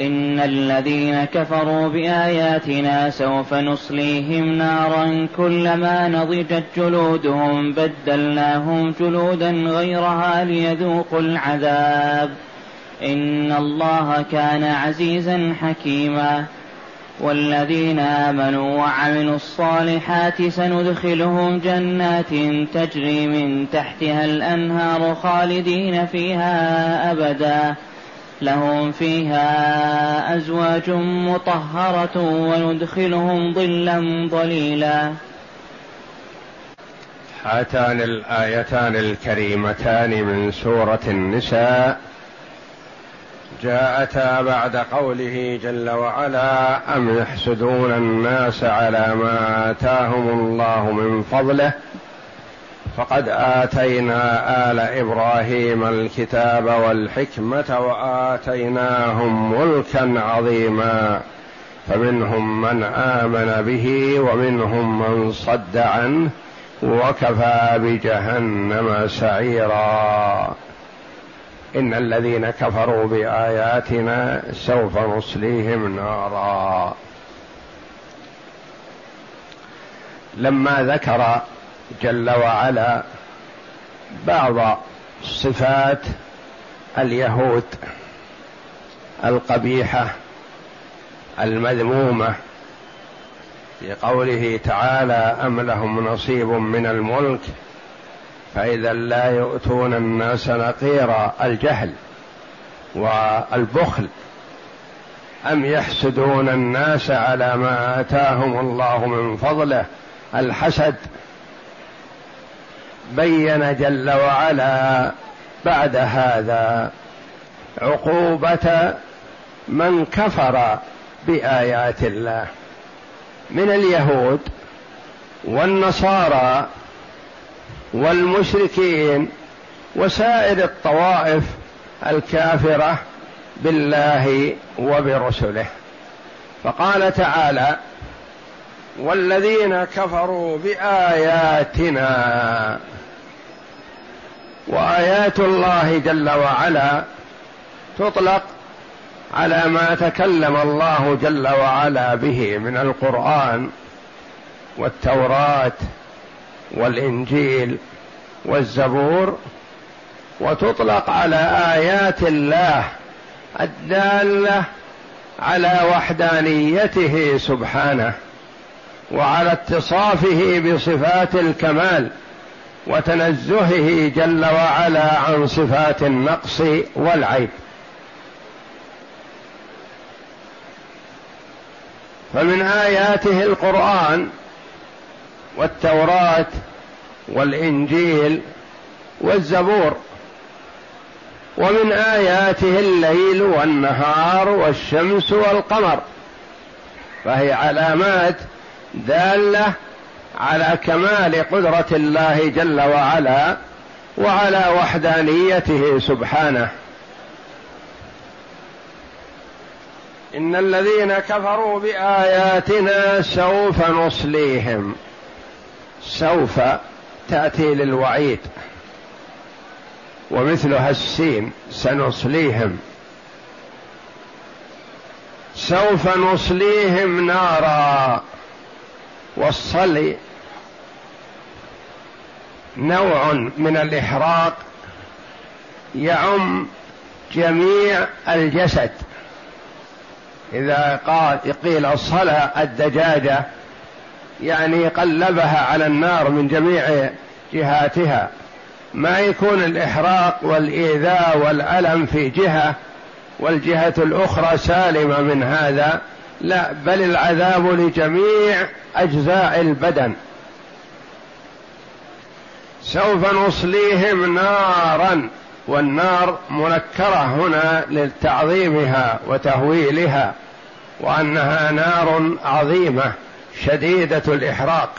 إن الذين كفروا بآياتنا سوف نصليهم نارا كلما نضجت جلودهم بدلناهم جلودا غيرها ليذوقوا العذاب إن الله كان عزيزا حكيما والذين آمنوا وعملوا الصالحات سندخلهم جنات تجري من تحتها الأنهار خالدين فيها أبدا لهم فيها أزواج مطهرة وندخلهم ظلا ظليلا. هاتان الآيتان الكريمتان من سورة النساء. جاءتا بعد قوله جل وعلا أم يحسدون الناس على ما آتاهم الله من فضله فقد آتينا آل إبراهيم الكتاب والحكمة وآتيناهم ملكا عظيما فمنهم من آمن به ومنهم من صد عنه وكفى بجهنم سعيرا. إن الذين كفروا بآياتنا سوف نصليهم نارا. لما ذكر جل وعلا بعض صفات اليهود القبيحة المذمومة في قوله تعالى أم لهم نصيب من الملك فإذا لا يؤتون الناس نقيرا الجهل والبخل أم يحسدون الناس على ما آتاهم الله من فضله الحسد بين جل وعلا بعد هذا عقوبة من كفر بآيات الله. من اليهود والنصارى والمشركين وسائر الطوائف الكافرة بالله وبرسله. فقال تعالى والذين كفروا بآياتنا وآيات الله جل وعلا تطلق على ما تكلم الله جل وعلا به من القرآن والتوراة والإنجيل والزبور وتطلق على آيات الله الدالة على وحدانيته سبحانه وعلى اتصافه بصفات الكمال. وتنزهه جل وعلا عن صفات النقص والعيب. فمن آياته القرآن والتوراة والإنجيل والزبور ومن آياته الليل والنهار والشمس والقمر فهي علامات دالة على كمال قدرة الله جل وعلا وعلى وحدانيته سبحانه. إن الذين كفروا بآياتنا سوف نصليهم. سوف تأتي للوعيد. ومثلها السين سنصليهم. سوف نصليهم نارا. والصلي نوع من الإحراق يعم جميع الجسد. إذا قال قيل صلى الدجاجة يعني قلبها على النار من جميع جهاتها. ما يكون الإحراق والإيذاء والألم في جهة والجهة الأخرى سالمة من هذا. لا بل العذاب لجميع أجزاء البدن. سوف نصليهم نارا والنار منكرة هنا لتعظيمها وتهويلها وأنها نار عظيمة شديدة الإحراق.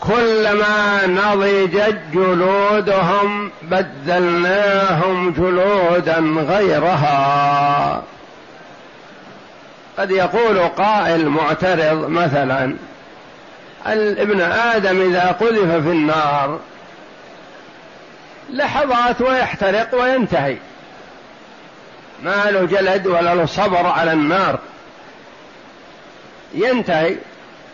كلما نضجت جلودهم بدلناهم جلودا غيرها. قد يقول قائل معترض مثلا ابن آدم إذا قذف في النار لحظات ويحترق وينتهي. ما له جلد ولا له صبر على النار. ينتهي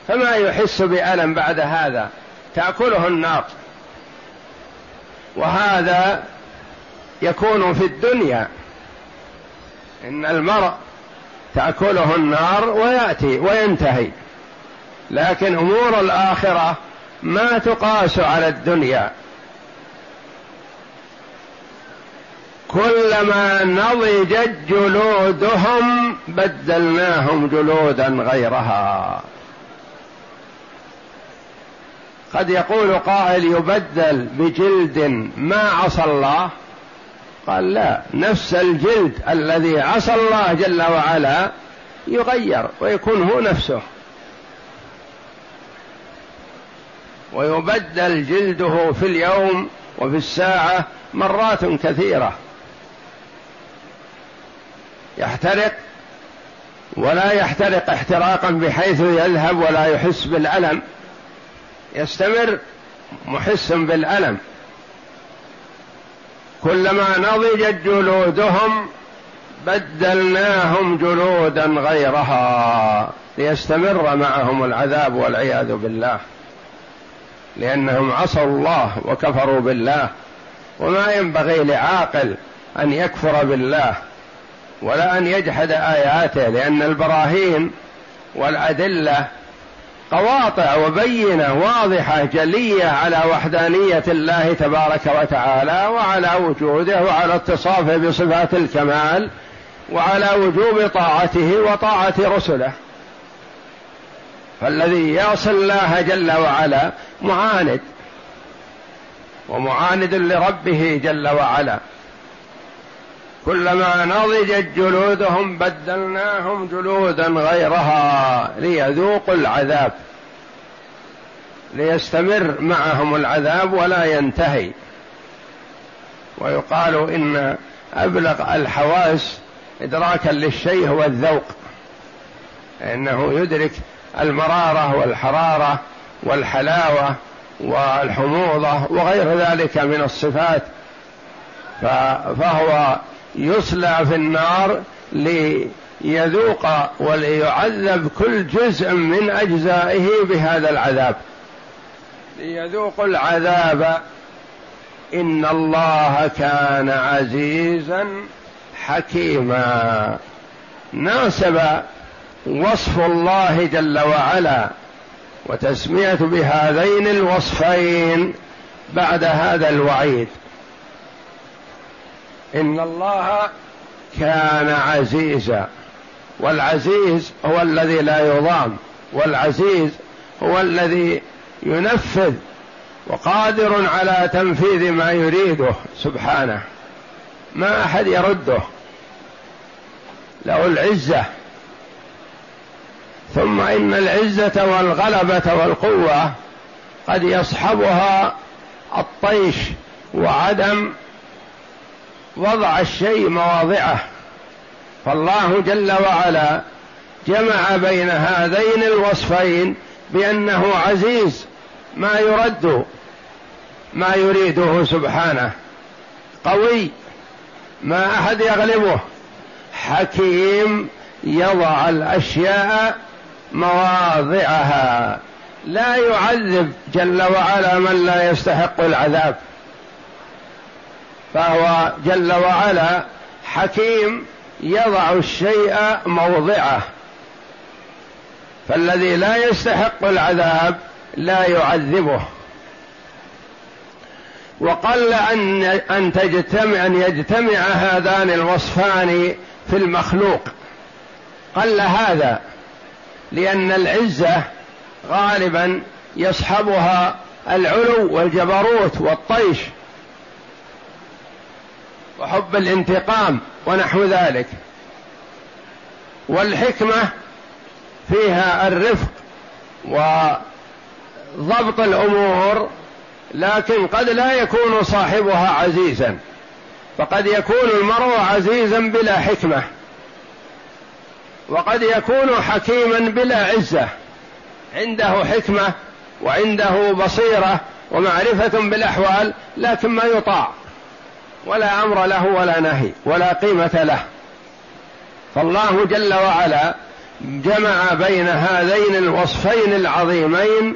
فما يحس بألم بعد هذا؟ تأكله النار. وهذا يكون في الدنيا. إن المرء تأكله النار ويأتي وينتهي. لكن أمور الآخرة ما تقاس على الدنيا. كلما نضجت جلودهم بدلناهم جلودا غيرها. قد يقول قائل يبدل بجلد ما عصى الله قال لا نفس الجلد الذي عصى الله جل وعلا يغير ويكون هو نفسه. ويبدل جلده في اليوم وفي الساعة مرات كثيرة. يحترق ولا يحترق احتراقا بحيث يذهب ولا يحس بالألم. يستمر محس بالألم. كلما نضجت جلودهم بدلناهم جلودا غيرها ليستمر معهم العذاب والعياذ بالله. لأنهم عصوا الله وكفروا بالله. وما ينبغي لعاقل أن يكفر بالله ولا أن يجحد آياته لأن البراهين والأدلة قواطع وبينة واضحة جلية على وحدانية الله تبارك وتعالى وعلى وجوده وعلى اتصافه بصفات الكمال وعلى وجوب طاعته وطاعة رسله. فالذي يعصي الله جل وعلا معاند ومعاند لربه جل وعلا. كلما نضجت جلودهم بدلناهم جلودا غيرها ليذوقوا العذاب. ليستمر معهم العذاب ولا ينتهي. ويقال إن أبلغ الحواس إدراكا للشيء هو الذوق. إنه يدرك المرارة والحرارة والحلاوة والحموضة وغير ذلك من الصفات. فهو يصلى في النار ليذوق وليعذب كل جزء من أجزائه بهذا العذاب. ليذوق العذاب. إن الله كان عزيزا حكيما. ناسب وصف الله جل وعلا وتسمية بهذين الوصفين بعد هذا الوعيد. إن الله كان عزيزا. والعزيز هو الذي لا يضام. والعزيز هو الذي ينفذ. وقادر على تنفيذ ما يريده. سبحانه. ما أحد يرده. له العزة. ثم إن العزة والغلبة والقوة قد يصحبها الطيش وعدم وضع الشيء مواضعه. فالله جل وعلا جمع بين هذين الوصفين بأنه عزيز ما يرد ما يريده سبحانه. قوي ما أحد يغلبه. حكيم يضع الأشياء مواضعها. لا يعذب جل وعلا من لا يستحق العذاب. فهو جل وعلا حكيم يضع الشيء موضعه. فالذي لا يستحق العذاب لا يعذبه. وقل أن أن تجتمع أن يجتمع هذان الوصفان في المخلوق. قل هذا لأن العزة غالبا يصحبها العلو والجبروت والطيش. وحب الانتقام ونحو ذلك. والحكمة فيها الرفق ضبط الأمور لكن قد لا يكون صاحبها عزيزا. فقد يكون المرء عزيزا بلا حكمة وقد يكون حكيما بلا عزة. عنده حكمة وعنده بصيرة ومعرفة بالأحوال لكن ما يطاع. ولا أمر له ولا نهي ولا قيمة له. فالله جل وعلا جمع بين هذين الوصفين العظيمين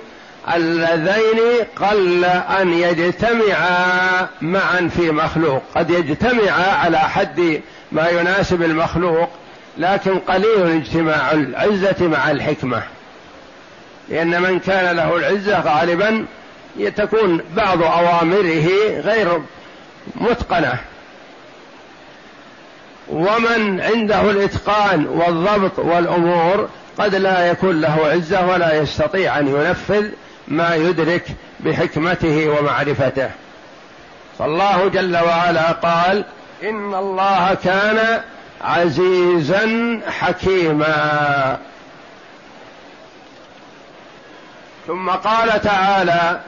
اللذين قل أن يجتمعا معا في مخلوق. قد يجتمعا على حد ما يناسب المخلوق لكن قليل اجتماع العزة مع الحكمة. لأن من كان له العزة غالبا تكون بعض أوامره غير متقنة. ومن عنده الإتقان والضبط والأمور قد لا يكون له عزة ولا يستطيع أن ينفذ ما يدرك بحكمته ومعرفته. فالله جل وعلا قال إن الله كان عزيزا حكيما. ثم قال تعالى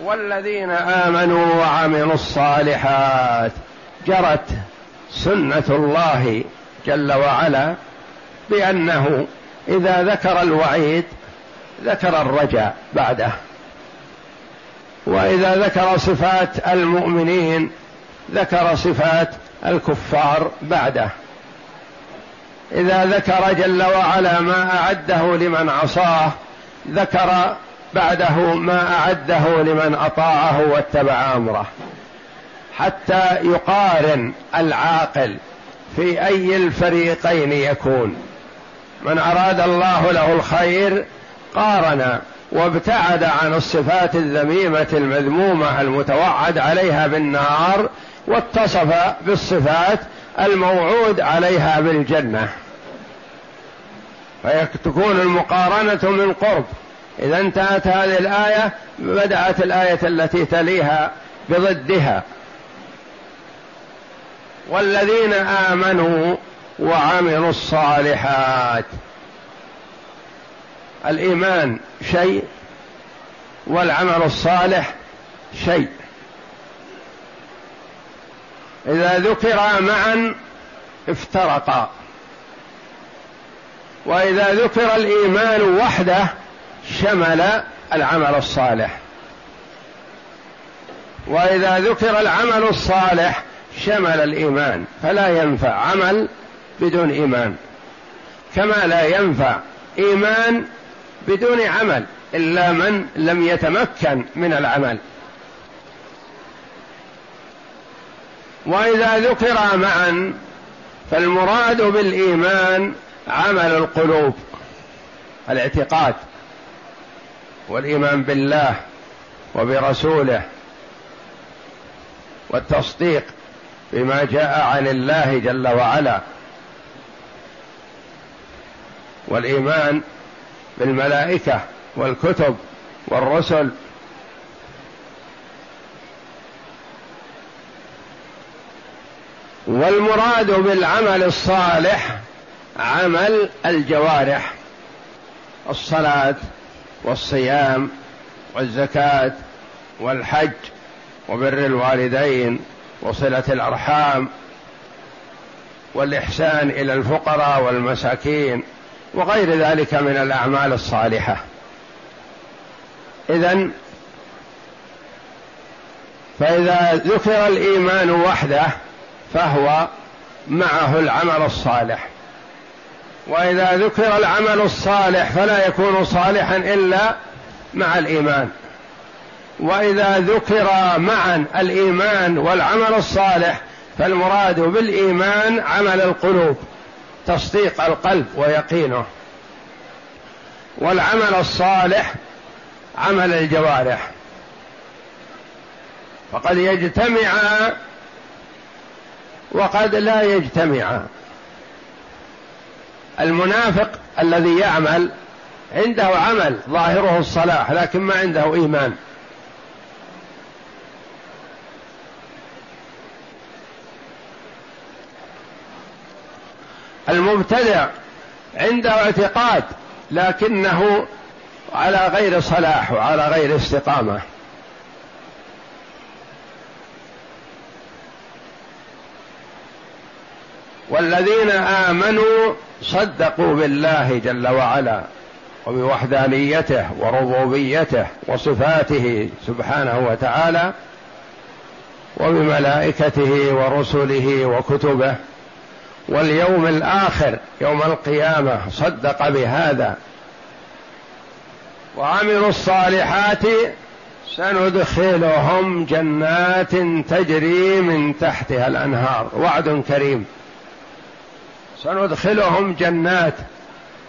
والذين آمنوا وعملوا الصالحات جرت سنة الله جل وعلا بأنه إذا ذكر الوعيد ذكر الرجاء بعده. وإذا ذكر صفات المؤمنين ذكر صفات الكفار بعده. إذا ذكر جل وعلا ما أعده لمن عصاه ذكر بعده ما أعده لمن أطاعه واتبع أمره. حتى يقارن العاقل في أي الفريقين يكون. من أراد الله له الخير قارن وابتعد عن الصفات الذميمة المذمومة المتوعد عليها بالنار واتصف بالصفات الموعود عليها بالجنة. فتكون المقارنة من قرب. إذا انتهت هذه الآية بدأت الآية التي تليها بضدها. والذين آمنوا وعملوا الصالحات. الإيمان شيء والعمل الصالح شيء. إذا ذكرا معا افترقا. وإذا ذكر الإيمان وحده شمل العمل الصالح. وإذا ذكر العمل الصالح شمل الإيمان فلا ينفع عمل بدون إيمان. كما لا ينفع إيمان بدون عمل إلا من لم يتمكن من العمل. وإذا ذكر معا فالمراد بالإيمان عمل القلوب الاعتقاد. والإيمان بالله وبرسوله والتصديق بما جاء عن الله جل وعلا والإيمان بالملائكة والكتب والرسل والمراد بالعمل الصالح عمل الجوارح الصلاة والصيام والزكاة والحج وبر الوالدين وصلة الأرحام والإحسان إلى الفقراء والمساكين وغير ذلك من الأعمال الصالحة. اذا فإذا ذكر الإيمان وحده فهو معه العمل الصالح. وإذا ذكر العمل الصالح فلا يكون صالحا إلا مع الإيمان. وإذا ذكر معا الإيمان والعمل الصالح فالمراد بالإيمان عمل القلوب تصديق القلب ويقينه. والعمل الصالح عمل الجوارح. فقد يجتمع وقد لا يجتمع. المنافق الذي يعمل عنده عمل ظاهره الصلاح لكن ما عنده إيمان. المبتدع عنده اعتقاد لكنه على غير صلاح وعلى غير استقامة. والذين آمنوا صدقوا بالله جل وعلا وبوحدانيته وربوبيته وصفاته سبحانه وتعالى وبملائكته ورسله وكتبه واليوم الآخر يوم القيامة صدق بهذا. وعملوا الصالحات سندخلهم جنات تجري من تحتها الأنهار. وعد كريم. سندخلهم جنات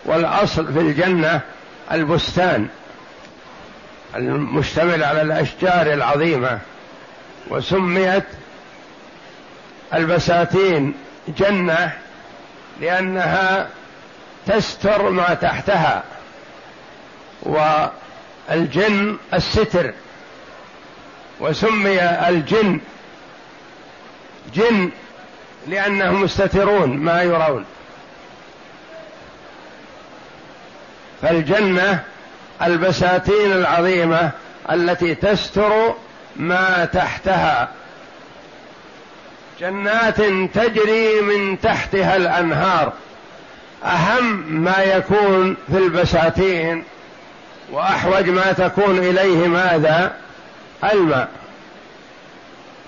والأصل في الجنة البستان المشتمل على الأشجار العظيمة وسميت البساتين جنة لأنها تستر ما تحتها والجن الستر وسمي الجن جن لأنهم مستترون ما يرون. فالجنة البساتين العظيمة التي تستر ما تحتها. جنات تجري من تحتها الأنهار. أهم ما يكون في البساتين وأحوج ما تكون إليه ماذا؟ الماء.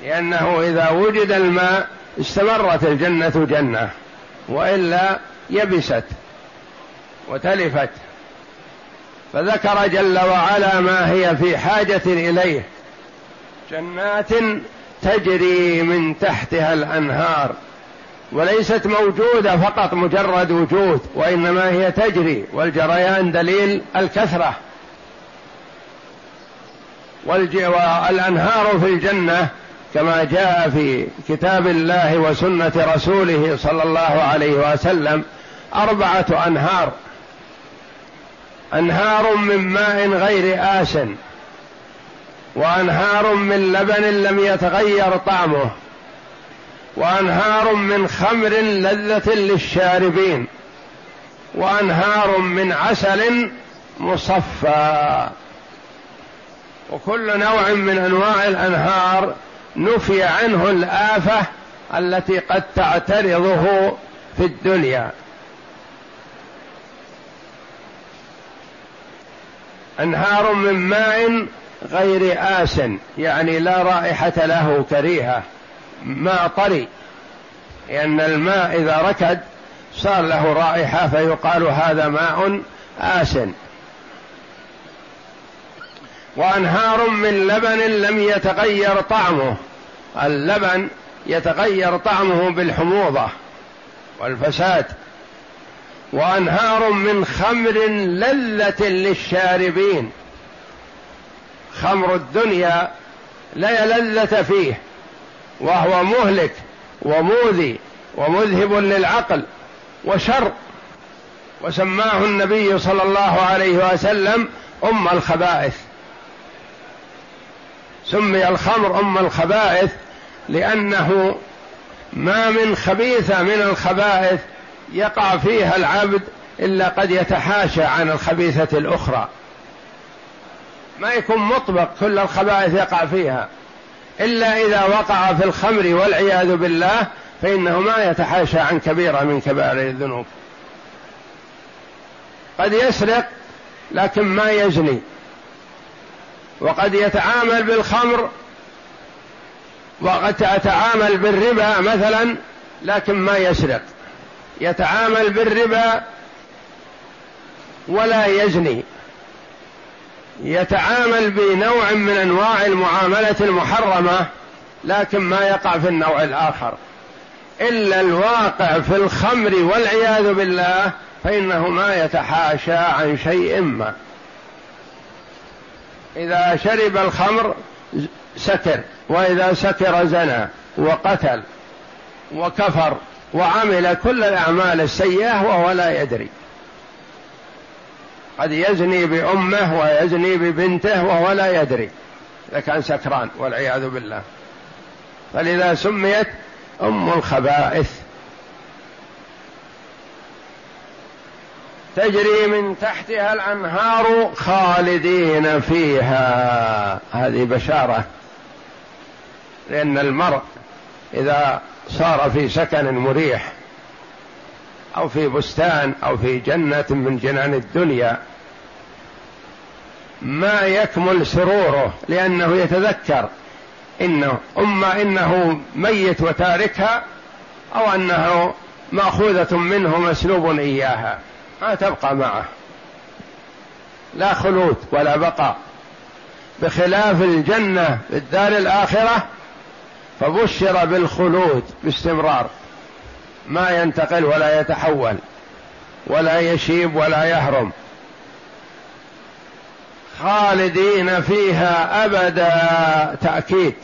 لأنه إذا وجد الماء استمرت الجنة جنة وإلا يبست وتلفت. فذكر جل وعلا ما هي في حاجة إليه. جنات تجري من تحتها الأنهار وليست موجودة فقط مجرد وجود وإنما هي تجري والجريان دليل الكثرة. والأنهار في الجنة كما جاء في كتاب الله وسنة رسوله صلى الله عليه وسلم أربعة أنهار. أنهار من ماء غير آس وأنهار من لبن لم يتغير طعمه وأنهار من خمر لذة للشاربين وأنهار من عسل مصفى. وكل نوع من أنواع الأنهار نفي عنه الآفة التي قد تعترضه في الدنيا. أنهار من ماء غير آس يعني لا رائحة له كريهة ماء طري. لأن الماء إذا ركد صار له رائحة فيقال هذا ماء آس. وأنهار من لبن لم يتغير طعمه. اللبن يتغير طعمه بالحموضة والفساد. وأنهار من خمر لذه للشاربين. خمر الدنيا لا لذه فيه وهو مهلك وموذي ومذهب للعقل وشر. وسماه النبي صلى الله عليه وسلم أم الخبائث. سمي الخمر أم الخبائث لأنه ما من خبيثة من الخبائث يقع فيها العبد إلا قد يتحاشى عن الخبيثة الأخرى. ما يكون مطبق كل الخبائث يقع فيها. إلا إذا وقع في الخمر والعياذ بالله فإنه ما يتحاشى عن كبيرة من كبائر الذنوب. قد يسرق لكن ما يزني. وقد يتعامل بالخمر وقد يتعامل بالربا مثلا لكن ما يسرق. يتعامل بالربا ولا يزني. يتعامل بنوع من أنواع المعاملة المحرمة لكن ما يقع في النوع الآخر. إلا الواقع في الخمر والعياذ بالله فإنه ما يتحاشى عن شيء ما. إذا شرب الخمر سكر وإذا سكر زنى وقتل وكفر وعمل كل الأعمال السيئة وهو لا يدري. قد يزني بأمه ويزني ببنته وهو لا يدري إذا كان سكران والعياذ بالله. فلذا سميت أم الخبائث. تجري من تحتها الأنهار خالدين فيها. هذه بشارة لأن المرء إذا صار في سكن مريح أو في بستان أو في جنة من جنان الدنيا ما يكمل سروره لأنه يتذكر إنه اما إنه ميت وتاركها أو أنه مأخوذة منه مسلوب إياها. ما تبقى معه. لا خلود ولا بقاء. بخلاف الجنة في الدار الآخرة فبشر بالخلود باستمرار. ما ينتقل ولا يتحول ولا يشيب ولا يهرم. خالدين فيها أبدا. تأكيد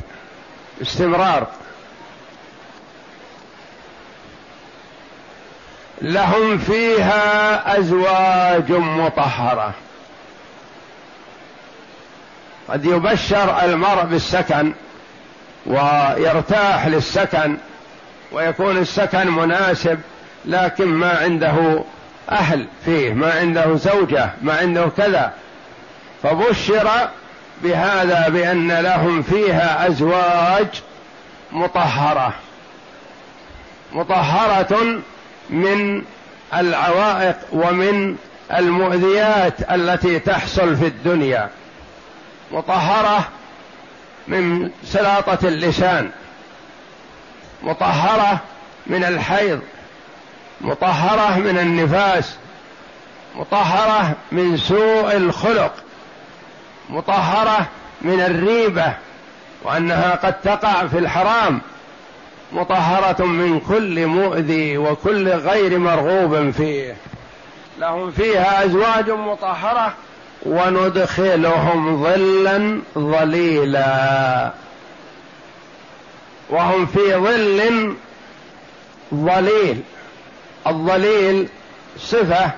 استمرار لهم فيها أزواج مطهرة. قد يبشر المرء بالسكن ويرتاح للسكن ويكون السكن مناسب لكن ما عنده أهل فيه ما عنده زوجة ما عنده كذا. فبشر بهذا بأن لهم فيها أزواج مطهرة. مطهرة من العوائق ومن المؤذيات التي تحصل في الدنيا مطهرة من سلاطة اللسان مطهرة من الحيض مطهرة من النفاس مطهرة من سوء الخلق مطهرة من الريبة وأنها قد تقع في الحرام. مطهرة من كل مؤذي وكل غير مرغوب فيه. لهم فيها أزواج مطهرة وندخلهم ظلا ظليلا. وهم في ظل ظليل. الظليل صفة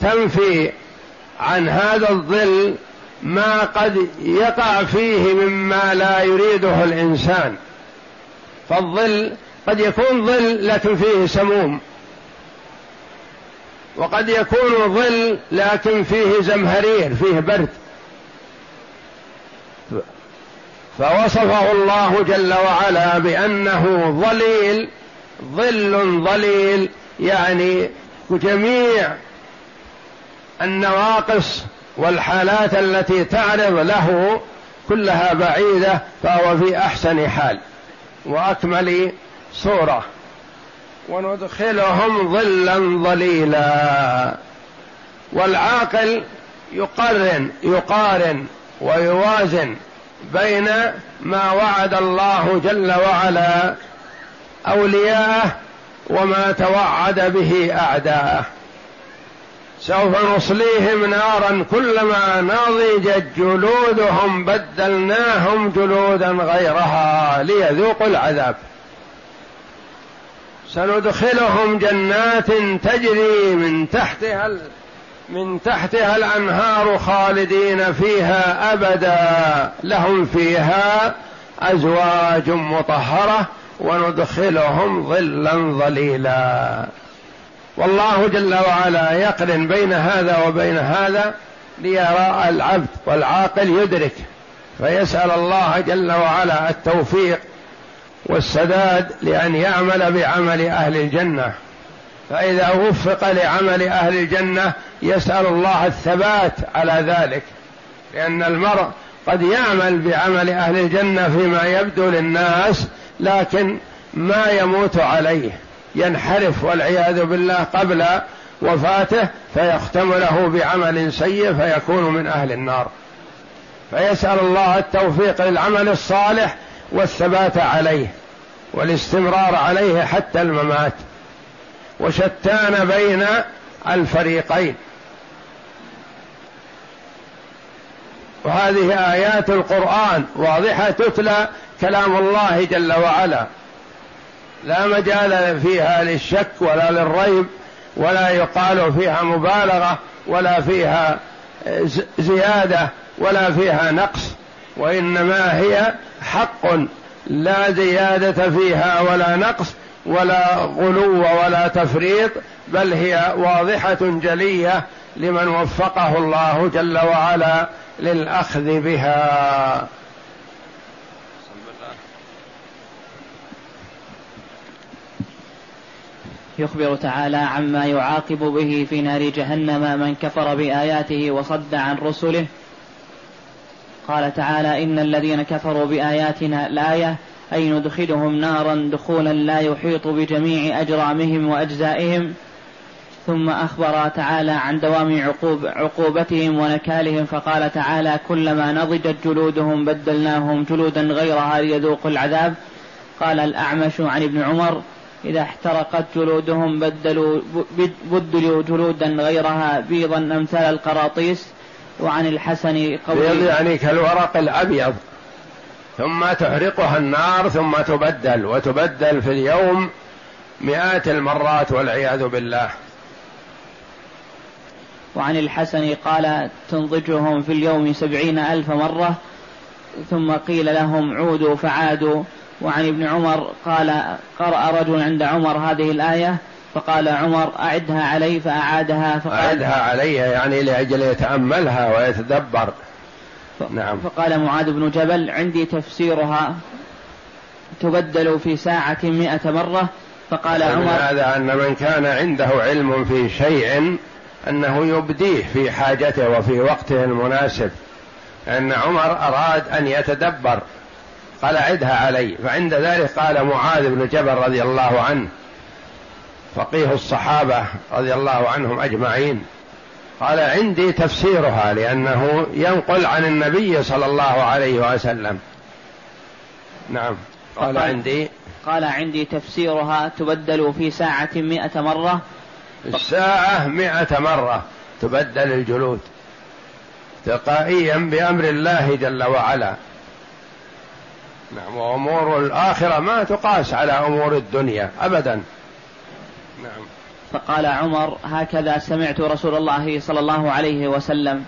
تنفي عن هذا الظل ما قد يقع فيه مما لا يريده الإنسان. فالظل قد يكون ظل لكن فيه سموم. وقد يكون ظل لكن فيه زمهرير فيه برد. فوصفه الله جل وعلا بأنه ظليل ظل ظليل يعني جميع النواقص والحالات التي تعرض له كلها بعيدة فهو في أحسن حال. وأكمل صوره وندخلهم ظلا ظليلا. والعاقل يقرن يقارن ويوازن بين ما وعد الله جل وعلا أولياءه وما توعد به أعداءه. سوف نصليهم نارا كلما نضجت جلودهم بدلناهم جلودا غيرها ليذوقوا العذاب. سندخلهم جنات تجري من تحتها من تحتها الأنهار خالدين فيها أبدا. لهم فيها أزواج مطهرة وندخلهم ظلا ظليلا. والله جل وعلا يقرن بين هذا وبين هذا ليرى العبد والعاقل يدرك فيسأل الله جل وعلا التوفيق والسداد لأن يعمل بعمل أهل الجنة. فإذا وفق لعمل أهل الجنة يسأل الله الثبات على ذلك لأن المرء قد يعمل بعمل أهل الجنة فيما يبدو للناس لكن ما يموت عليه. ينحرف والعياذ بالله قبل وفاته فيختم له بعمل سيء فيكون من أهل النار. فيسأل الله التوفيق للعمل الصالح والثبات عليه والاستمرار عليه حتى الممات. وشتان بين الفريقين. وهذه آيات القرآن واضحة تتلى كلام الله جل وعلا. لا مجال فيها للشك ولا للريب ولا يقال فيها مبالغة ولا فيها زيادة ولا فيها نقص وإنما هي حق لا زيادة فيها ولا نقص ولا غلو ولا تفريط بل هي واضحة جلية لمن وفقه الله جل وعلا للأخذ بها. يخبر تعالى عما يعاقب به في نار جهنم من كفر بآياته وصد عن رسله. قال تعالى إن الذين كفروا بآياتنا الآية أي ندخلهم نارا دخولا لا يحيط بجميع أجرامهم وأجزائهم. ثم أخبر تعالى عن دوام عقوب عقوبتهم ونكالهم فقال تعالى كلما نضجت جلودهم بدلناهم جلودا غيرها ليذوقوا العذاب. قال الأعمش عن ابن عمر إذا احترقت جلودهم بدلوا بدلوا جلودا غيرها بيضا أمثال القراطيس وعن الحسن قول بيض يعني كالورق الأبيض. ثم تحرقها النار ثم تبدل وتبدل في اليوم مئات المرات والعياذ بالله. وعن الحسن قال تنضجهم في اليوم سبعين ألف مرة ثم قيل لهم عودوا فعادوا. وعن ابن عمر قال قرأ رجل عند عمر هذه الآية فقال عمر أعدها علي فأعادها فقال أعدها علي يعني لأجل يتأملها ويتدبر. ف... نعم. فقال معاذ بن جبل عندي تفسيرها تبدل في ساعة مئة مرة فقال عمر هذا أن من كان عنده علم في شيء أنه يبديه في حاجته وفي وقته المناسب. أن عمر أراد أن يتدبر. قال عدها علي. فعند ذلك قال معاذ بن جبل رضي الله عنه. فقيه الصحابة رضي الله عنهم أجمعين. قال عندي تفسيرها لأنه ينقل عن النبي صلى الله عليه وسلم. نعم. قال عندي. قال عندي تفسيرها تبدل في ساعة مئة مرة. الساعة مئة مرة تبدل الجلود. تلقائيا بأمر الله جل وعلا. نعم وأمور الآخرة ما تقاس على أمور الدنيا أبدا. نعم. فقال عمر هكذا سمعت رسول الله صلى الله عليه وسلم.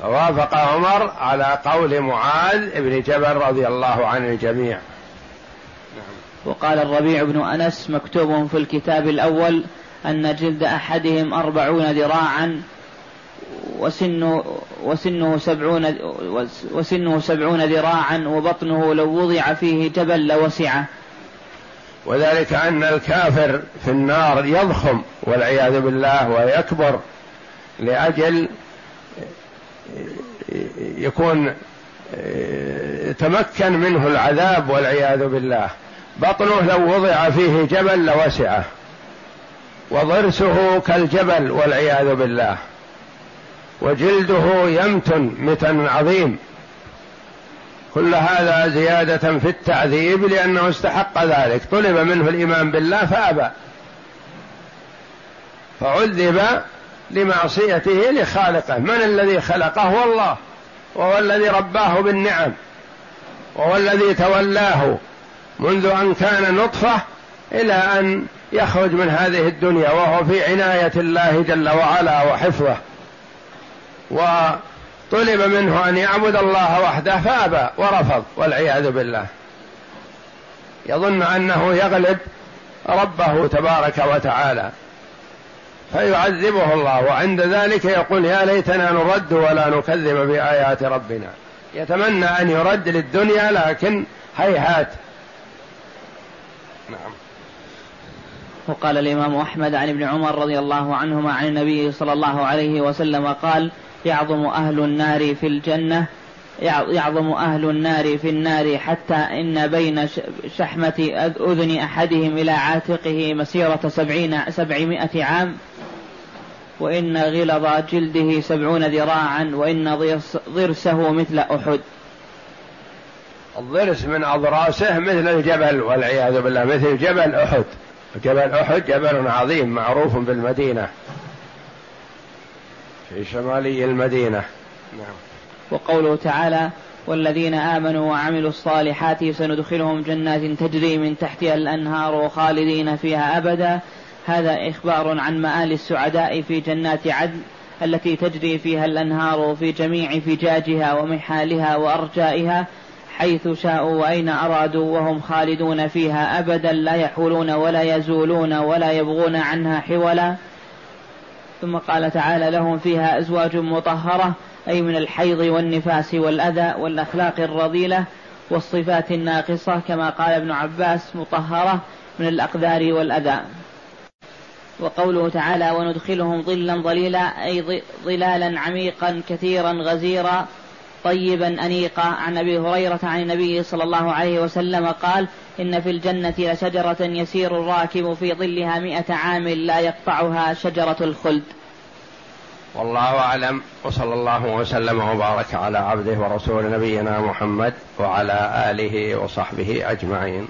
وافق عمر على قول معاذ بن جبل رضي الله عن الجميع. نعم. وقال الربيع بن أنس مكتوب في الكتاب الأول أن جلد أحدهم أربعون ذراعا وسنه وسنه سبعون وسنه سبعون ذراعا وبطنه لو وضع فيه جبل لوسعه وذلك أن الكافر في النار يضخم والعياذ بالله ويكبر لأجل يكون تمكن منه العذاب والعياذ بالله. بطنه لو وضع فيه جبل لوسعه وضرسه كالجبل والعياذ بالله. وجلده يمتن متن عظيم. كل هذا زيادة في التعذيب لأنه استحق ذلك. طلب منه الإيمان بالله فأبى. فعذب لمعصيته لخالقه. من الذي خلقه؟ هو الله وهو الذي رباه بالنعم. وهو الذي تولاه. منذ أن كان نطفة إلى أن يخرج من هذه الدنيا. وهو في عناية الله جل وعلا وحفظه. وطلب منه أن يعبد الله وحده فأبى ورفض والعياذ بالله. يظن أنه يغلب ربه تبارك وتعالى فيعذبه الله وعند ذلك يقول يا ليتنا نرد ولا نكذب بآيات ربنا. يتمنى أن يرد للدنيا لكن هيهات. نعم. وقال الإمام أحمد عن ابن عمر رضي الله عنهما عن النبي صلى الله عليه وسلم قال يعظم أهل النار في الجنة يعظم أهل النار في النار حتى إن بين شحمة أذن أحدهم إلى عاتقه مسيرة سبعين سبعمائة عام. وإن غلظ جلده سبعون ذراعا وإن ضرسه مثل أحد. الضرس من أضراسه مثل الجبل والعياذ بالله مثل جبل أحد. جبل أحد جبل عظيم معروف بالمدينة. في شمالي المدينة. نعم. وقوله تعالى والذين آمنوا وعملوا الصالحات سندخلهم جنات تجري من تحتها الأنهار خالدين فيها أبدا. هذا إخبار عن مآل السعداء في جنات عدن التي تجري فيها الأنهار في جميع فجاجها ومحالها وأرجائها حيث شاءوا وأين أرادوا وهم خالدون فيها أبدا. لا يحولون ولا يزولون ولا يبغون عنها حولا. ثم قال تعالى لهم فيها أزواج مطهرة أي من الحيض والنفاس والأذى والأخلاق الرذيلة والصفات الناقصة كما قال ابن عباس مطهرة من الأقدار والأذى. وقوله تعالى وندخلهم ظلا ظليلا أي ظلالا عميقا كثيرا غزيرا طيبا أنيقا عن أبي هريرة عن النبي صلى الله عليه وسلم قال إن في الجنة لشجرة يسير الراكب في ظلها مئة عام لا يقطعها شجرة الخلد. والله أعلم وصلى الله وسلم وبارك على عبده ورسول نبينا محمد وعلى آله وصحبه أجمعين.